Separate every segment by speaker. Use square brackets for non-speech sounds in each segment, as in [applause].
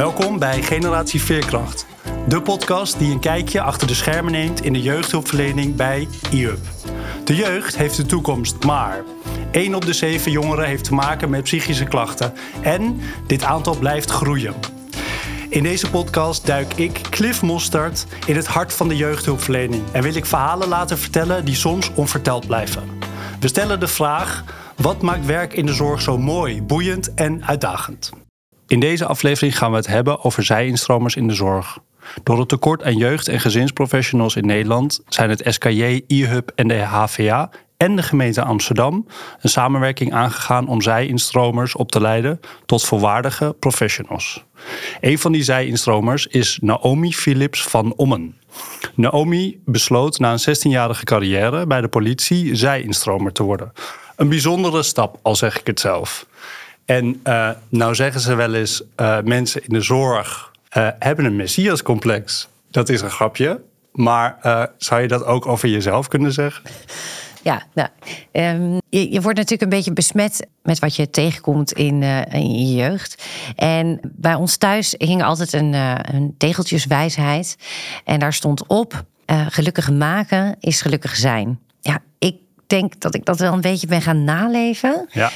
Speaker 1: Welkom bij Generatie Veerkracht. De podcast die een kijkje achter de schermen neemt in de jeugdhulpverlening bij IUP. De jeugd heeft de toekomst, maar 1 op de 7 jongeren heeft te maken met psychische klachten. En dit aantal blijft groeien. In deze podcast duik ik, Cliff Mostert, in het hart van de jeugdhulpverlening en wil ik verhalen laten vertellen die soms onverteld blijven. We stellen de vraag: wat maakt werk in de zorg zo mooi, boeiend en uitdagend? In deze aflevering gaan we het hebben over zij-instromers in de zorg. Door het tekort aan jeugd- en gezinsprofessionals in Nederland zijn het SKJ, IHUB en de HVA en de gemeente Amsterdam een samenwerking aangegaan om zij-instromers op te leiden tot volwaardige professionals. Een van die zij-instromers is Naomi Philips van Ommen. Naomi besloot na een 16-jarige carrière bij de politie zij-instromer te worden. Een bijzondere stap, al zeg ik het zelf. En uh, nou zeggen ze wel eens, uh, mensen in de zorg uh, hebben een messiascomplex. Dat is een grapje. Maar zou je dat ook over jezelf kunnen zeggen?
Speaker 2: Ja, nou, um, je, je, wordt natuurlijk een beetje besmet met wat je tegenkomt in, in je jeugd. En bij ons thuis hing altijd een, een tegeltjeswijsheid. En daar stond op: gelukkig maken is gelukkig zijn. Ja, ik denk dat ik dat wel een beetje ben gaan naleven. Ja.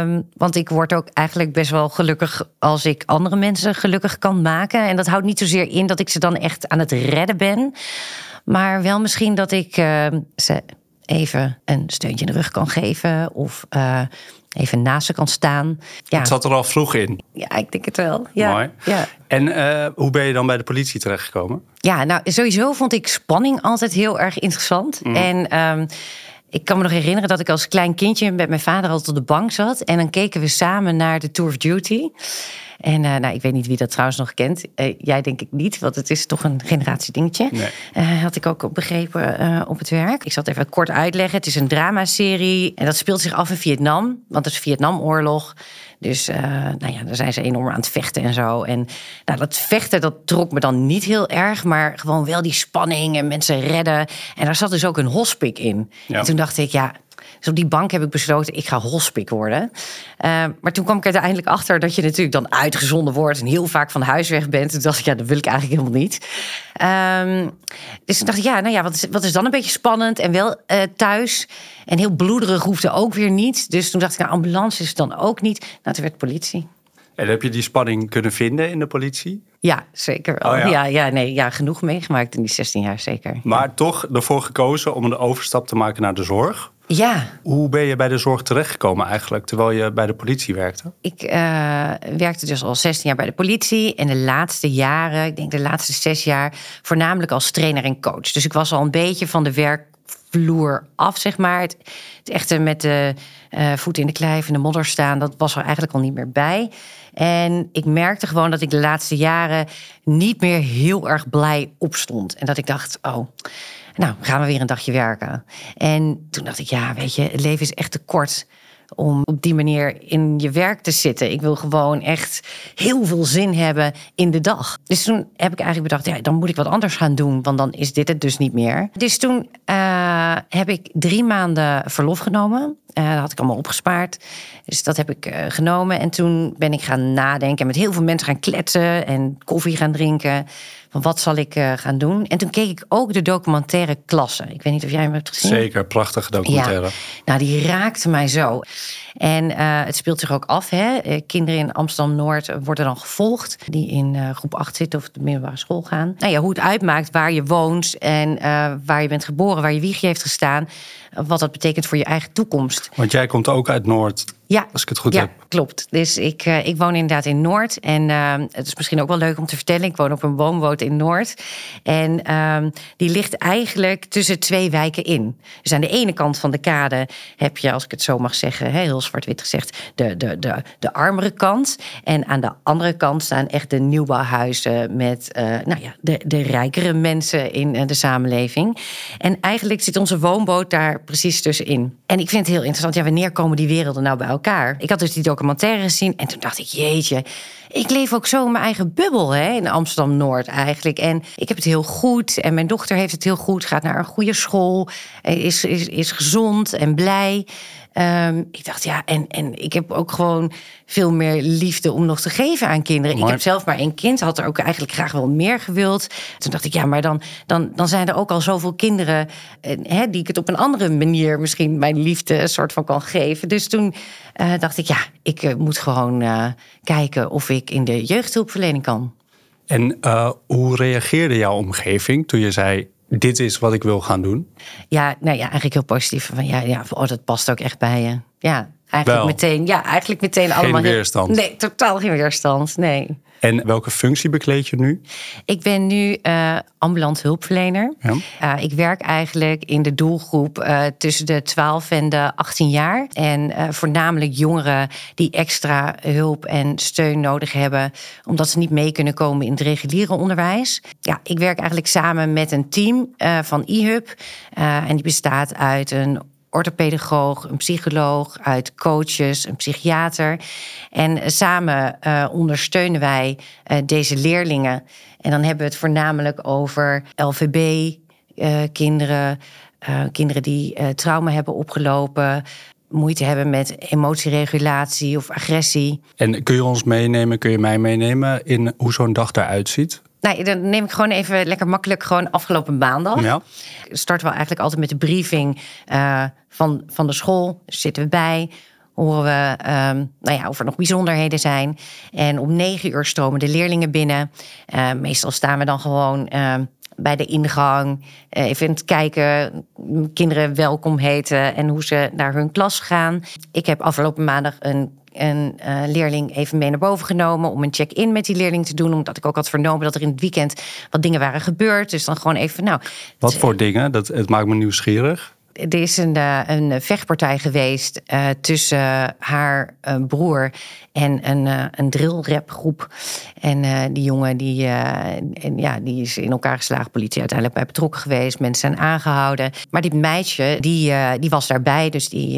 Speaker 2: Um, want ik word ook eigenlijk best wel gelukkig als ik andere mensen gelukkig kan maken. En dat houdt niet zozeer in dat ik ze dan echt aan het redden ben. Maar wel misschien dat ik uh, ze even een steuntje in de rug kan geven. Of uh, even naast ze kan staan.
Speaker 1: Ja. Het zat er al vroeg in.
Speaker 2: Ja, ik denk het wel. Ja.
Speaker 1: Mooi.
Speaker 2: Ja.
Speaker 1: En uh, hoe ben je dan bij de politie terechtgekomen?
Speaker 2: Ja, nou sowieso vond ik spanning altijd heel erg interessant. Mm. En um, ik kan me nog herinneren dat ik als klein kindje met mijn vader altijd op de bank zat. En dan keken we samen naar de Tour of Duty. En uh, nou, ik weet niet wie dat trouwens nog kent. Uh, jij denk ik niet, want het is toch een generatie dingetje. Nee. Uh, had ik ook begrepen op het werk. Ik zal het even kort uitleggen. Het is een dramaserie en dat speelt zich af in Vietnam. Want het is Vietnamoorlog. Dus uh, nou ja, daar zijn ze enorm aan het vechten en zo. En nou, dat vechten, dat trok me dan niet heel erg. Maar gewoon wel die spanning en mensen redden. En daar zat dus ook een hospik in. Ja. En toen dacht ik, ja, dus op die bank heb ik besloten, ik ga hospik worden. Uh, maar toen kwam ik er uiteindelijk achter dat je natuurlijk dan uitgezonden wordt en heel vaak van huis weg bent. Toen dacht ik, ja, dat wil ik eigenlijk helemaal niet. Um, dus toen dacht ik, ja, nou ja, wat is, wat is dan een beetje spannend en wel uh, thuis. En heel bloederig hoefde ook weer niet. Dus toen dacht ik, nou, ambulance is dan ook niet. Nou, toen werd politie.
Speaker 1: En heb je die spanning kunnen vinden in de politie?
Speaker 2: Ja, zeker wel. Oh, ja. ja. Ja, nee, ja, genoeg meegemaakt in die 16 jaar, zeker.
Speaker 1: Maar
Speaker 2: ja.
Speaker 1: toch ervoor gekozen om een overstap te maken naar de zorg?
Speaker 2: Ja.
Speaker 1: Hoe ben je bij de zorg terechtgekomen eigenlijk, terwijl je bij de politie werkte?
Speaker 2: Ik uh, werkte dus al 16 jaar bij de politie. En de laatste jaren, ik denk de laatste zes jaar, voornamelijk als trainer en coach. Dus ik was al een beetje van de werkvloer af, zeg maar. Het, het echte met de uh, voeten in de klei in de modder staan, dat was er eigenlijk al niet meer bij. En ik merkte gewoon dat ik de laatste jaren niet meer heel erg blij opstond. En dat ik dacht, oh, nou gaan we weer een dagje werken. En toen dacht ik, ja, weet je, het leven is echt te kort om op die manier in je werk te zitten. Ik wil gewoon echt heel veel zin hebben in de dag. Dus toen heb ik eigenlijk bedacht, ja, dan moet ik wat anders gaan doen, want dan is dit het dus niet meer. Dus toen uh, heb ik drie maanden verlof genomen. Uh, dat had ik allemaal opgespaard. Dus dat heb ik uh, genomen. En toen ben ik gaan nadenken en met heel veel mensen gaan kletsen en koffie gaan drinken. Van wat zal ik uh, gaan doen? En toen keek ik ook de documentaire Klasse. Ik weet niet of jij hem hebt gezien.
Speaker 1: Zeker, prachtige documentaire.
Speaker 2: Ja. Nou, die raakte mij zo. En uh, het speelt zich ook af. Hè? Kinderen in Amsterdam-Noord worden dan gevolgd. Die in uh, groep 8 zitten of de middelbare school gaan. Nou ja, hoe het uitmaakt waar je woont en waar je bent geboren, waar je wiegje heeft gestaan. Wat dat betekent voor je eigen toekomst.
Speaker 1: Want jij komt ook uit Noord.
Speaker 2: Ja,
Speaker 1: als ik het goed
Speaker 2: ja,
Speaker 1: heb.
Speaker 2: klopt. Dus ik, ik woon inderdaad in Noord. En het is misschien ook wel leuk om te vertellen. Ik woon op een woonboot in Noord. En uh, die ligt eigenlijk tussen twee wijken in. Dus aan de ene kant van de kade heb je, als ik het zo mag zeggen, heel zwart-wit gezegd, de, de, de, de armere kant. En aan de andere kant staan echt de nieuwbouwhuizen met uh, nou ja, de, de rijkere mensen in uh, de samenleving. En eigenlijk zit onze woonboot daar precies tussenin. En ik vind het heel interessant. Ja, wanneer komen die werelden nou bij elkaar? Ik had dus die documentaire gezien en toen dacht ik, jeetje, ik leef ook zo in mijn eigen bubbel hè, in Amsterdam Noord eigenlijk. En ik heb het heel goed en mijn dochter heeft het heel goed, gaat naar een goede school, is, is, is gezond en blij. Um, ik dacht, ja, en, en ik heb ook gewoon veel meer liefde om nog te geven aan kinderen. Ik heb zelf maar één kind, had er ook eigenlijk graag wel meer gewild. Toen dacht ik, ja, maar dan, dan, dan zijn er ook al zoveel kinderen eh, hè, die ik het op een andere manier misschien mijn liefde een soort van kan geven. Dus toen uh, dacht ik, ja, ik uh, moet gewoon uh, kijken of ik in de jeugdhulpverlening kan.
Speaker 1: En hoe reageerde jouw omgeving toen je zei: Dit is wat ik wil gaan doen?
Speaker 2: Ja, nou ja, eigenlijk heel positief. Van ja, ja oh, dat past ook echt bij je. Ja, eigenlijk meteen. Ja, eigenlijk meteen
Speaker 1: geen
Speaker 2: allemaal.
Speaker 1: weerstand.
Speaker 2: Nee, totaal geen weerstand. Nee.
Speaker 1: En welke functie bekleed je nu?
Speaker 2: Ik ben nu uh, ambulant hulpverlener. Ja. Uh, ik werk eigenlijk in de doelgroep uh, tussen de 12 en de 18 jaar. En voornamelijk jongeren die extra hulp en steun nodig hebben, omdat ze niet mee kunnen komen in het reguliere onderwijs. Ja, ik werk eigenlijk samen met een team van eHub. en die bestaat uit een orthopedagoog, een psycholoog, uit coaches, een psychiater. En samen uh, ondersteunen wij uh, deze leerlingen. En dan hebben we het voornamelijk over LVB-kinderen, kinderen die trauma hebben opgelopen. Moeite hebben met emotieregulatie of agressie.
Speaker 1: En kun je ons meenemen, kun je mij meenemen in hoe zo'n dag eruit ziet?
Speaker 2: Nou, dan neem ik gewoon even lekker makkelijk gewoon afgelopen maandag. Ja. Starten we eigenlijk altijd met de briefing uh, van, van de school. zitten we bij. Horen we um, nou ja, of er nog bijzonderheden zijn. En om negen uur stromen de leerlingen binnen. Uh, meestal staan we dan gewoon uh, bij de ingang. even kijken, kinderen welkom heten en hoe ze naar hun klas gaan. Ik heb afgelopen maandag een een uh, leerling even mee naar boven genomen om een check-in met die leerling te doen. Omdat ik ook had vernomen dat er in het weekend wat dingen waren gebeurd. Dus dan gewoon even, nou.
Speaker 1: Wat voor dingen? Dat, het maakt me nieuwsgierig.
Speaker 2: Er is een, uh, een vechtpartij geweest uh, tussen haar broer en een, een drillrapgroep. En die jongen die, en, ja, die is in elkaar geslagen. Politie uiteindelijk bij betrokken geweest. Mensen zijn aangehouden. Maar die meisje, die, die was daarbij. Dus die,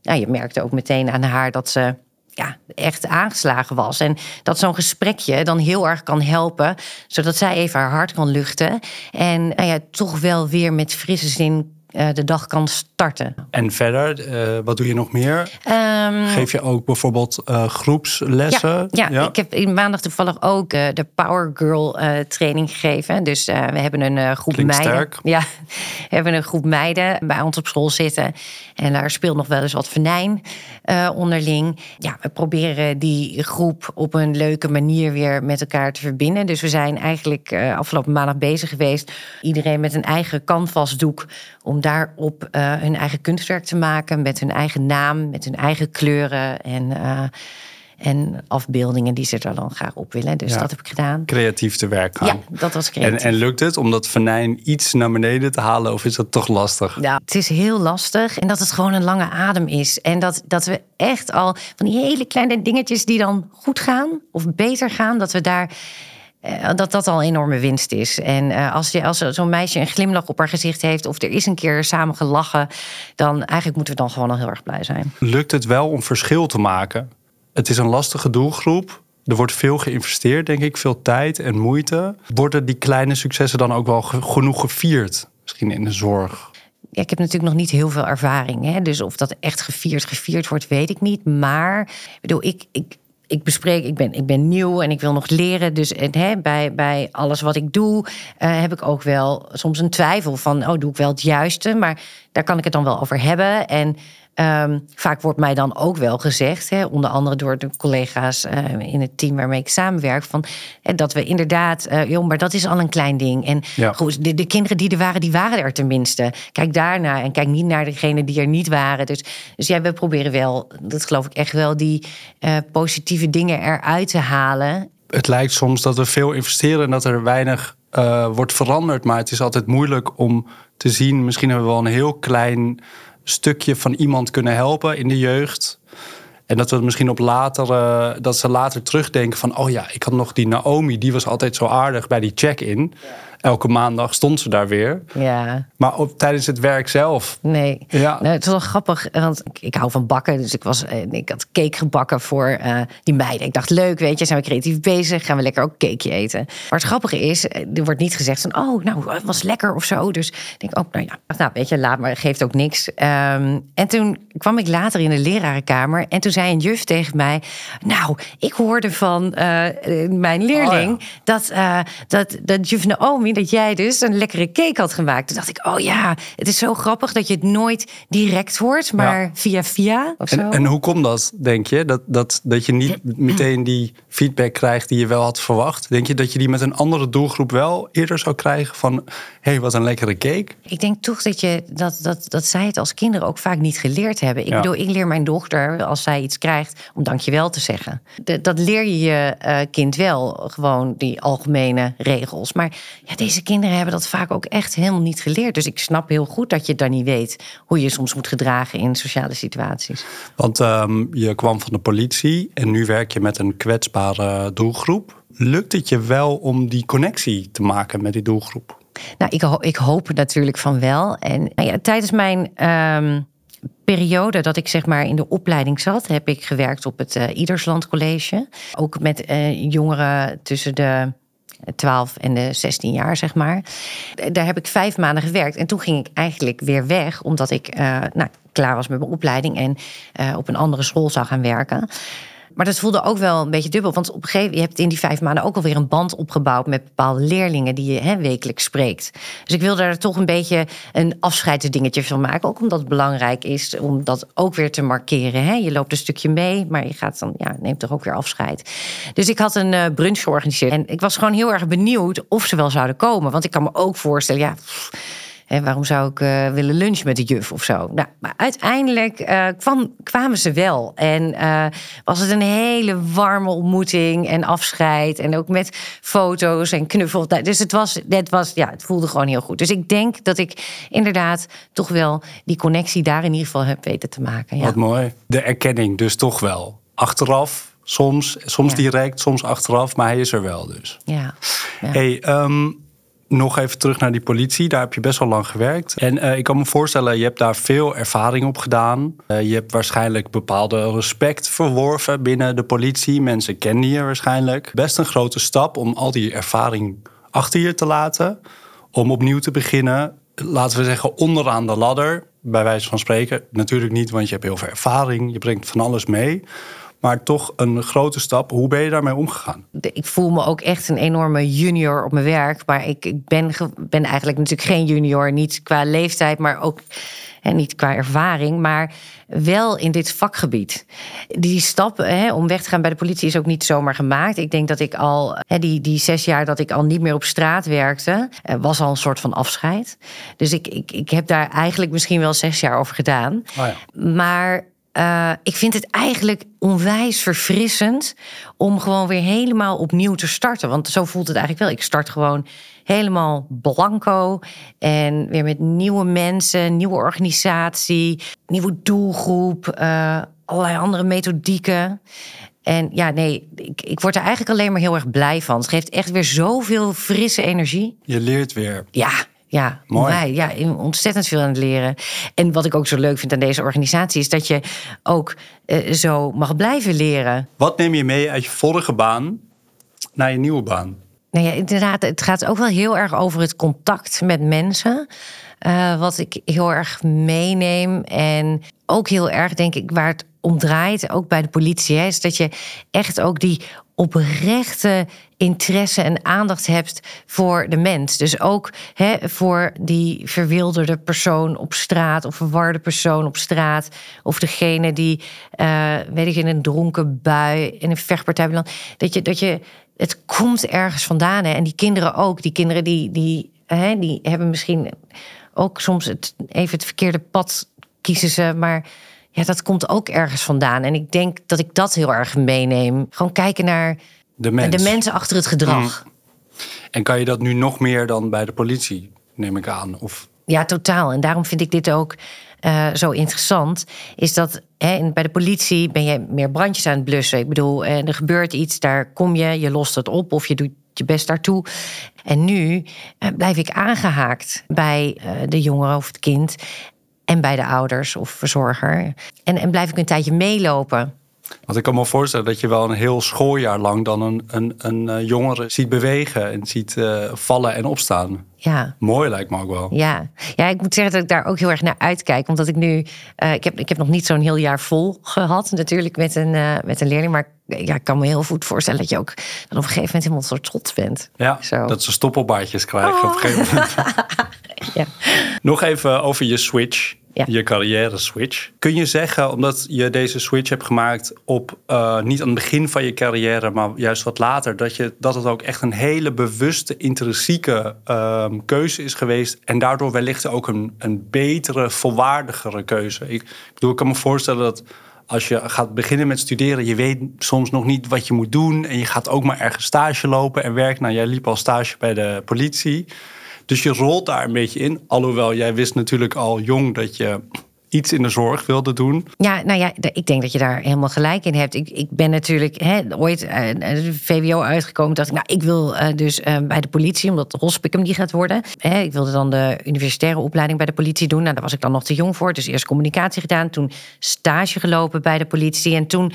Speaker 2: ja, je merkte ook meteen aan haar dat ze ja, echt aangeslagen was. En dat zo'n gesprekje dan heel erg kan helpen, zodat zij even haar hart kan luchten. En nou ja, toch wel weer met frisse zin de dag kan starten.
Speaker 1: En verder, uh, wat doe je nog meer? Um, Geef je ook bijvoorbeeld uh, groepslessen?
Speaker 2: Ja, ja, ik heb in maandag toevallig ook de Power Girl training gegeven. Dus we hebben een groep
Speaker 1: Klinkt
Speaker 2: meiden.
Speaker 1: Sterk.
Speaker 2: Ja, [laughs] we hebben een groep meiden bij ons op school zitten. En daar speelt nog wel eens wat venijn onderling. Ja, we proberen die groep op een leuke manier weer met elkaar te verbinden. Dus we zijn eigenlijk afgelopen maandag bezig geweest. Iedereen met een eigen canvasdoek om daarop uh, hun eigen kunstwerk te maken met hun eigen naam, met hun eigen kleuren en, uh, en afbeeldingen die ze er dan graag op willen. Dus dat heb ik gedaan.
Speaker 1: Creatief te werk gaan.
Speaker 2: Ja, dat was creatief.
Speaker 1: En, en lukt het om dat venijn iets naar beneden te halen of is dat toch lastig?
Speaker 2: Ja, het is heel lastig en dat het gewoon een lange adem is. En dat, dat we echt al van die hele kleine dingetjes die dan goed gaan of beter gaan, dat we daar eh, dat dat al een enorme winst is. En uh, als, je, als zo'n meisje een glimlach op haar gezicht heeft... of er is een keer samen gelachen... dan eigenlijk moeten we dan gewoon al heel erg blij zijn.
Speaker 1: Lukt het wel om verschil te maken? Het is een lastige doelgroep. Er wordt veel geïnvesteerd, denk ik. Veel tijd en moeite. Worden die kleine successen dan ook wel genoeg gevierd? Misschien in de zorg?
Speaker 2: Ja, ik heb natuurlijk nog niet heel veel ervaring. Hè? Dus of dat echt gevierd, gevierd wordt, weet ik niet. Maar ik bedoel, ik, ik, ik bespreek, ik ben, ik ben nieuw en ik wil nog leren. Dus hè, bij, bij alles wat ik doe, uh, heb ik ook wel soms een twijfel van, oh, doe ik wel het juiste? Maar daar kan ik het dan wel over hebben. En Um, vaak wordt mij dan ook wel gezegd, hè, onder andere door de collega's uh, in het team waarmee ik samenwerk, van, hè, dat we inderdaad, uh, joh, maar dat is al een klein ding. En ja. goed, de, de, kinderen die er waren, die waren er tenminste. Kijk daarnaar en kijk niet naar degenen die er niet waren. Dus, dus ja, we proberen wel, dat geloof ik echt wel, die uh, positieve dingen eruit te halen.
Speaker 1: Het lijkt soms dat we veel investeren en dat er weinig wordt veranderd, maar het is altijd moeilijk om te zien. Misschien hebben we wel een heel klein stukje van iemand kunnen helpen in de jeugd. En dat we misschien op later, uh, dat ze later terugdenken van, oh ja, ik had nog die Naomi, die was altijd zo aardig bij die check-in. Elke maandag stond ze daar weer.
Speaker 2: Ja.
Speaker 1: Maar op, tijdens het werk zelf.
Speaker 2: Nee.
Speaker 1: Ja.
Speaker 2: Nou, het was wel grappig, want ik, ik hou van bakken. Dus ik, was, eh, ik had cake gebakken voor eh, die meiden. Ik dacht, leuk, weet je, zijn we creatief bezig. Gaan we lekker ook cakeje eten. Maar het grappige is, eh, er wordt niet gezegd van... oh, nou, het was lekker of zo. Dus ik denk ook, nou ja, nou, weet je, laat maar, geeft ook niks. Ehm, en toen kwam ik later in de lerarenkamer... en toen zei een juf tegen mij... nou, ik hoorde van mijn leerling...
Speaker 1: Oh, ja.
Speaker 2: dat, dat, dat juf Naomi, dat jij dus een lekkere cake had gemaakt. Toen dacht ik, oh ja, het is zo grappig dat je het nooit direct hoort, maar
Speaker 1: Ja.
Speaker 2: via via of zo.
Speaker 1: En, en hoe komt dat, denk je? Dat, dat, dat je niet meteen die feedback krijgt die je wel had verwacht? Denk je dat je die met een andere doelgroep wel eerder zou krijgen? Van, hé, hey, wat een lekkere cake.
Speaker 2: Ik denk toch dat, je, dat, dat, dat zij het als kinderen ook vaak niet geleerd hebben. Ik
Speaker 1: Ja.
Speaker 2: bedoel, ik leer mijn dochter, als zij iets krijgt, om dankjewel te zeggen. De- dat leer je je eh, kind wel, gewoon die algemene regels. Maar ja, deze kinderen hebben dat vaak ook echt helemaal niet geleerd. Dus ik snap heel goed dat je dan niet weet hoe je soms moet gedragen in sociale situaties.
Speaker 1: Want ehm, je kwam van de politie en nu werk je met een kwetsbare doelgroep. Lukt het je wel om die connectie te maken met die doelgroep?
Speaker 2: Nou, ik, ho- ik hoop natuurlijk van wel. En nou ja, tijdens mijn ehm, periode dat ik zeg maar in de opleiding zat, heb ik gewerkt op het Iedersland College. Ook met eh, jongeren tussen de 12 en de 16 jaar, zeg maar. Daar heb ik vijf maanden gewerkt. En toen ging ik eigenlijk weer weg, omdat ik eh, nou, klaar was met mijn opleiding en eh, op een andere school zou gaan werken. Maar dat voelde ook wel een beetje dubbel. Want op een gegeven moment, je hebt in die vijf maanden ook alweer een band opgebouwd met bepaalde leerlingen die je hè, wekelijks spreekt. Dus ik wilde daar toch een beetje een afscheidsdingetje van maken. Ook omdat het belangrijk is om dat ook weer te markeren. Hè. Je loopt een stukje mee, maar je gaat dan, ja, neemt toch ook weer afscheid. Dus ik had een eh, brunch georganiseerd. En ik was gewoon heel erg benieuwd of ze wel zouden komen. Want ik kan me ook voorstellen, ja. Hè, waarom zou ik eh, willen lunchen met de juf of zo? Nou, maar uiteindelijk eh, kwam, kwamen ze wel. En eh, was het een hele warme ontmoeting en afscheid. En ook met foto's en knuffels. Nou, Dus het, was, het, was, ja, het voelde gewoon heel goed. Dus ik denk dat ik inderdaad toch wel die connectie daar in ieder geval heb weten te maken. Ja.
Speaker 1: Wat mooi. De erkenning dus toch wel. Achteraf, soms, soms
Speaker 2: Ja.
Speaker 1: direct, soms achteraf, maar hij is er wel dus.
Speaker 2: Ja. Ja.
Speaker 1: Hey, ehm, nog even terug naar die politie. Daar heb je best wel lang gewerkt. En eh, ik kan me voorstellen, je hebt daar veel ervaring op gedaan. Eh, je hebt waarschijnlijk bepaalde respect verworven binnen de politie. Mensen kennen je waarschijnlijk. Best een grote stap om al die ervaring achter je te laten. Om opnieuw te beginnen, laten we zeggen, onderaan de ladder. Bij wijze van spreken. Natuurlijk niet, want je hebt heel veel ervaring. Je brengt van alles mee. Maar toch een grote stap. Hoe ben je daarmee omgegaan?
Speaker 2: ik voel me ook echt een enorme junior op mijn werk. Maar ik, ik ben, ben eigenlijk natuurlijk geen junior. Niet qua leeftijd, maar ook en niet qua ervaring. Maar wel in dit vakgebied. Die stap hè, om weg te gaan bij de politie is ook niet zomaar gemaakt. Ik denk dat ik al, hè, die, die zes jaar dat ik al niet meer op straat werkte, eh, was al een soort van afscheid. Dus ik, ik, ik heb daar eigenlijk misschien wel zes jaar over gedaan.
Speaker 1: Oh ja.
Speaker 2: Maar eh, ik vind het eigenlijk onwijs verfrissend om gewoon weer helemaal opnieuw te starten. Want zo voelt het eigenlijk wel. Ik start gewoon helemaal blanco en weer met nieuwe mensen, nieuwe organisatie, nieuwe doelgroep, eh, allerlei andere methodieken. En ja, nee, ik, ik word er eigenlijk alleen maar heel erg blij van. Het geeft echt weer zoveel frisse energie.
Speaker 1: Je leert weer.
Speaker 2: Ja, ja,
Speaker 1: Mooi.
Speaker 2: Wij, ja, ontzettend veel aan het leren. En wat ik ook zo leuk vind aan deze organisatie is dat je ook eh, zo mag blijven leren.
Speaker 1: Wat neem je mee uit je vorige baan naar je nieuwe baan?
Speaker 2: Nou ja, inderdaad, het gaat ook wel heel erg over het contact met mensen. Eh, wat ik heel erg meeneem. En ook heel erg, denk ik, waar het om draait, ook bij de politie, hè, is dat je echt ook die oprechte interesse en aandacht hebt voor de mens. Dus ook hè, voor die verwilderde persoon op straat of verwarde persoon op straat. Of degene die, eh, weet ik, in een dronken bui, in een vechtpartij belandt. Dat je, dat je, het komt ergens vandaan. Hè? En die kinderen ook. Die kinderen die, die, hè, die hebben misschien ook soms het, even het verkeerde pad kiezen ze. Maar ja, dat komt ook ergens vandaan. En ik denk dat ik dat heel erg meeneem. Gewoon kijken naar
Speaker 1: De mens.
Speaker 2: de mensen achter het gedrag.
Speaker 1: En kan je dat nu nog meer dan bij de politie, neem ik aan? Of
Speaker 2: Ja, totaal. En daarom vind ik dit ook eh, zo interessant, is dat hè, bij de politie ben je meer brandjes aan het blussen. Ik bedoel, er gebeurt iets, daar kom je, je lost het op of je doet je best daartoe. En nu blijf ik aangehaakt bij de jongere of het kind en bij de ouders of verzorger. En, en blijf ik een tijdje meelopen.
Speaker 1: Want ik kan me voorstellen dat je wel een heel schooljaar lang dan een, een, een eh, jongere ziet bewegen en ziet uh, vallen en opstaan.
Speaker 2: Ja.
Speaker 1: Mooi lijkt me ook wel.
Speaker 2: Ja. ja, ik moet zeggen dat ik daar ook heel erg naar uitkijk. Omdat ik nu, uh, ik, heb, ik heb nog niet zo'n heel jaar vol gehad natuurlijk met een, uh, met een leerling. Maar ja, ik kan me heel goed voorstellen dat je ook dan op een gegeven moment helemaal soort trots bent.
Speaker 1: Ja, Zo. dat ze stoppelbaardjes krijgen op een gegeven moment. [laughs] [laughs] ja. Nog even over je switch je carrière switch. Kun je zeggen, omdat je deze switch hebt gemaakt op uh, niet aan het begin van je carrière, maar juist wat later, dat, je, dat het ook echt een hele bewuste, intrinsieke uh, keuze is geweest en daardoor wellicht ook een, een betere, volwaardigere keuze? Ik, ik bedoel, ik kan me voorstellen dat als je gaat beginnen met studeren, je weet soms nog niet wat je moet doen en je gaat ook maar ergens stage lopen en werken. Nou, jij liep al stage bij de politie. Dus je rolt daar een beetje in. Alhoewel jij wist natuurlijk al jong dat je iets in de zorg wilde doen.
Speaker 2: Ja, nou ja, ik denk dat je daar helemaal gelijk in hebt. Ik, ik ben natuurlijk hè, ooit uh, de VWO uitgekomen. dacht ik, nou, ik wil uh, dus uh, bij de politie, omdat de hospicum die gaat worden. Hè, ik wilde dan de universitaire opleiding bij de politie doen. Nou, daar was ik dan nog te jong voor. Dus eerst communicatie gedaan, toen stage gelopen bij de politie. En toen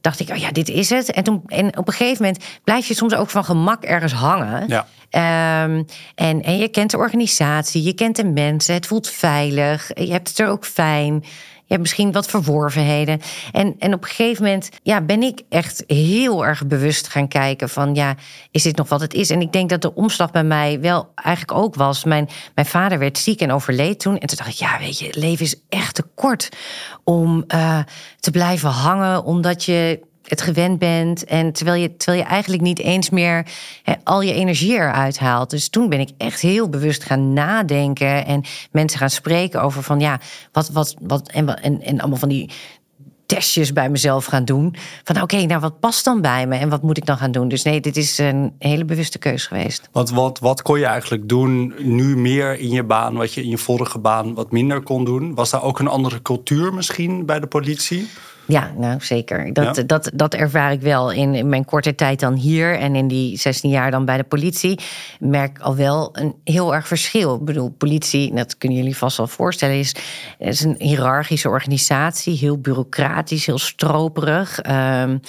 Speaker 2: dacht ik, oh ja, dit is het. En, toen, en op een gegeven moment blijf je soms ook van gemak ergens hangen. Ja. Um, en, en je kent de organisatie, je kent de mensen, het voelt veilig, je hebt het er ook fijn. Je hebt misschien wat verworvenheden. En, en op een gegeven moment ja, ben ik echt heel erg bewust gaan kijken van ja, is dit nog wat het is? En ik denk dat de omslag bij mij wel eigenlijk ook was. Mijn, mijn vader werd ziek en overleed toen. En toen dacht ik, ja, weet je, het leven is echt te kort om uh, te blijven hangen, omdat je het gewend bent. En terwijl je, terwijl je eigenlijk niet eens meer al je energie eruit haalt. Dus toen ben ik echt heel bewust gaan nadenken. En mensen gaan spreken over van ja, wat, wat, wat. En, en, en allemaal van die testjes bij mezelf gaan doen. Van oké, nou wat past dan bij me en wat moet ik dan gaan doen? Dus nee, dit is een hele bewuste keus geweest.
Speaker 1: Wat, wat, wat kon je eigenlijk doen nu meer in je baan, wat je in je vorige baan wat minder kon doen? Was daar ook een andere cultuur misschien bij de politie?
Speaker 2: Ja, nou zeker. Dat, dat, dat ervaar ik wel in, in, mijn korte tijd dan hier en in die 16 jaar dan bij de politie. Merk al wel een heel erg verschil. Ik bedoel, politie, dat kunnen jullie vast wel voorstellen, is, is een hiërarchische organisatie, heel bureaucratisch, heel stroperig. Um,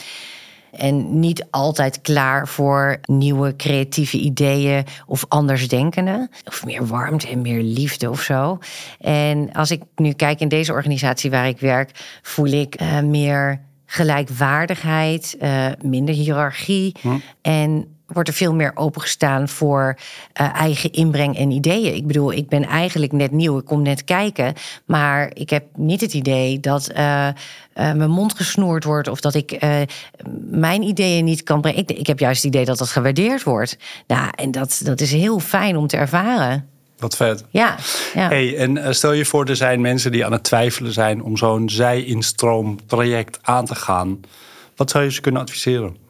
Speaker 2: en niet altijd klaar voor nieuwe creatieve ideeën of andersdenkenden. Of meer warmte en meer liefde of zo. En als ik nu kijk in deze organisatie waar ik werk, voel ik uh, meer gelijkwaardigheid, uh, minder hiërarchie. Hm. En wordt er veel meer opengestaan voor uh, eigen inbreng en ideeën. Ik bedoel, ik ben eigenlijk net nieuw, ik kom net kijken. Maar ik heb niet het idee dat uh, uh, mijn mond gesnoerd wordt of dat ik mijn ideeën niet kan brengen. Ik, ik, heb juist het idee dat dat gewaardeerd wordt. Nou, en dat, dat is heel fijn om te ervaren.
Speaker 1: Wat vet.
Speaker 2: Ja. ja.
Speaker 1: Hey, en stel je voor, er zijn mensen die aan het twijfelen zijn om zo'n zij-instroom traject aan te gaan. Wat zou je ze kunnen adviseren?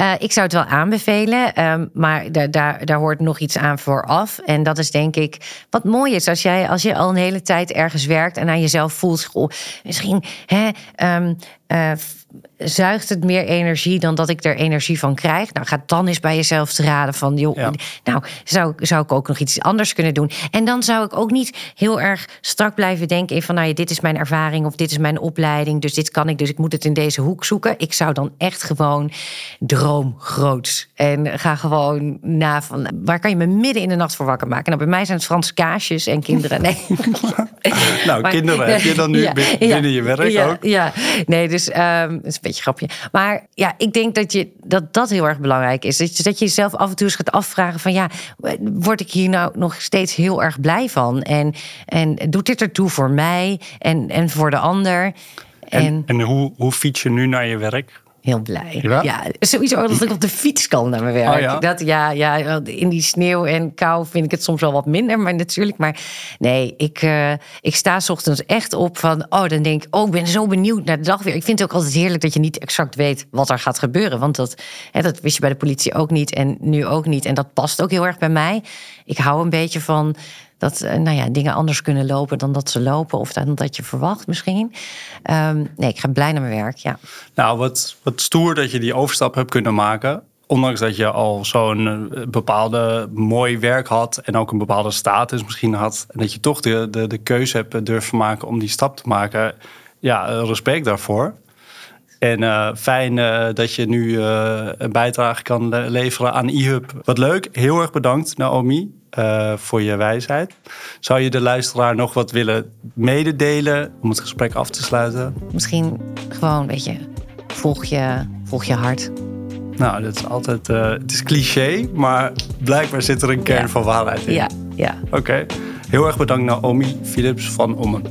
Speaker 2: Uh, ik zou het wel aanbevelen, um, maar daar, daar, daar hoort nog iets aan vooraf. En dat is denk ik wat mooi is als, jij, als je al een hele tijd ergens werkt en aan jezelf voelt. misschien hè, um, uh, zuigt het meer energie dan dat ik er energie van krijg. Nou, ga dan eens bij jezelf te raden van, joh, nou, zou, zou ik ook nog iets anders kunnen doen? En dan zou ik ook niet heel erg strak blijven denken in van, nou ja, dit is mijn ervaring of dit is mijn opleiding, dus dit kan ik, dus ik moet het in deze hoek zoeken. Ik zou dan echt gewoon droom groots en ga gewoon na van, waar kan je me midden in de nacht voor wakker maken? Nou, bij mij zijn het Franse kaasjes en kinderen. Nee. [laughs] [laughs]
Speaker 1: nou, kinderen heb je dan nu binnen je werk ook?
Speaker 2: Ja, nee, dus um, is een beetje grapje. Maar ja, ik denk dat je, dat, dat heel erg belangrijk is. Dat je, dat je jezelf af en toe eens gaat afvragen van ja, word ik hier nou nog steeds heel erg blij van? En, en doet dit ertoe voor mij en, en voor de ander?
Speaker 1: En, en, en hoe, hoe fiets je nu naar je werk?
Speaker 2: Heel blij. Ja? sowieso dat ik op de fiets kan naar mijn werk. Oh, ja? Dat, ja, ja, in die sneeuw en kou vind ik het soms wel wat minder. Maar natuurlijk, maar nee, ik, uh, ik sta s ochtends echt op van... oh, dan denk ik, oh, ik ben zo benieuwd naar de dag weer. Ik vind het ook altijd heerlijk dat je niet exact weet wat er gaat gebeuren. Want dat, hè, dat wist je bij de politie ook niet en nu ook niet. En dat past ook heel erg bij mij. Ik hou een beetje van dat eh, nou ja, dingen anders kunnen lopen dan dat ze lopen of dan dat je verwacht misschien. Ehm, nee, ik ga blij naar mijn werk, ja.
Speaker 1: Nou, wat, wat stoer dat je die overstap hebt kunnen maken. Ondanks dat je al zo'n eh, bepaalde mooi werk had en ook een bepaalde status misschien had. En dat je toch de, de, de keuze hebt durven maken om die stap te maken. Ja, eh, respect daarvoor. En uh, fijn dat je nu een bijdrage kan le leveren aan eHub. Wat leuk, heel erg bedankt Naomi voor je wijsheid. Zou je de luisteraar nog wat willen mededelen om het gesprek af te sluiten?
Speaker 2: Misschien gewoon, weet je, volg je, volg je hart.
Speaker 1: Nou, dat is altijd, het is cliché, maar blijkbaar zit er een kern
Speaker 2: Ja.
Speaker 1: van waarheid in.
Speaker 2: Ja, ja.
Speaker 1: Oké, heel erg bedankt Naomi Philips van Ommen.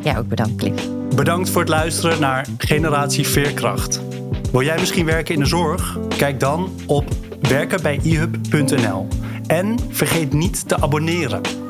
Speaker 2: Ja, ook bedankt, Cliff.
Speaker 1: Bedankt voor het luisteren naar Generatie Veerkracht. Wil jij misschien werken in de zorg? Kijk dan op werkenbijihub.nl. En vergeet niet te abonneren.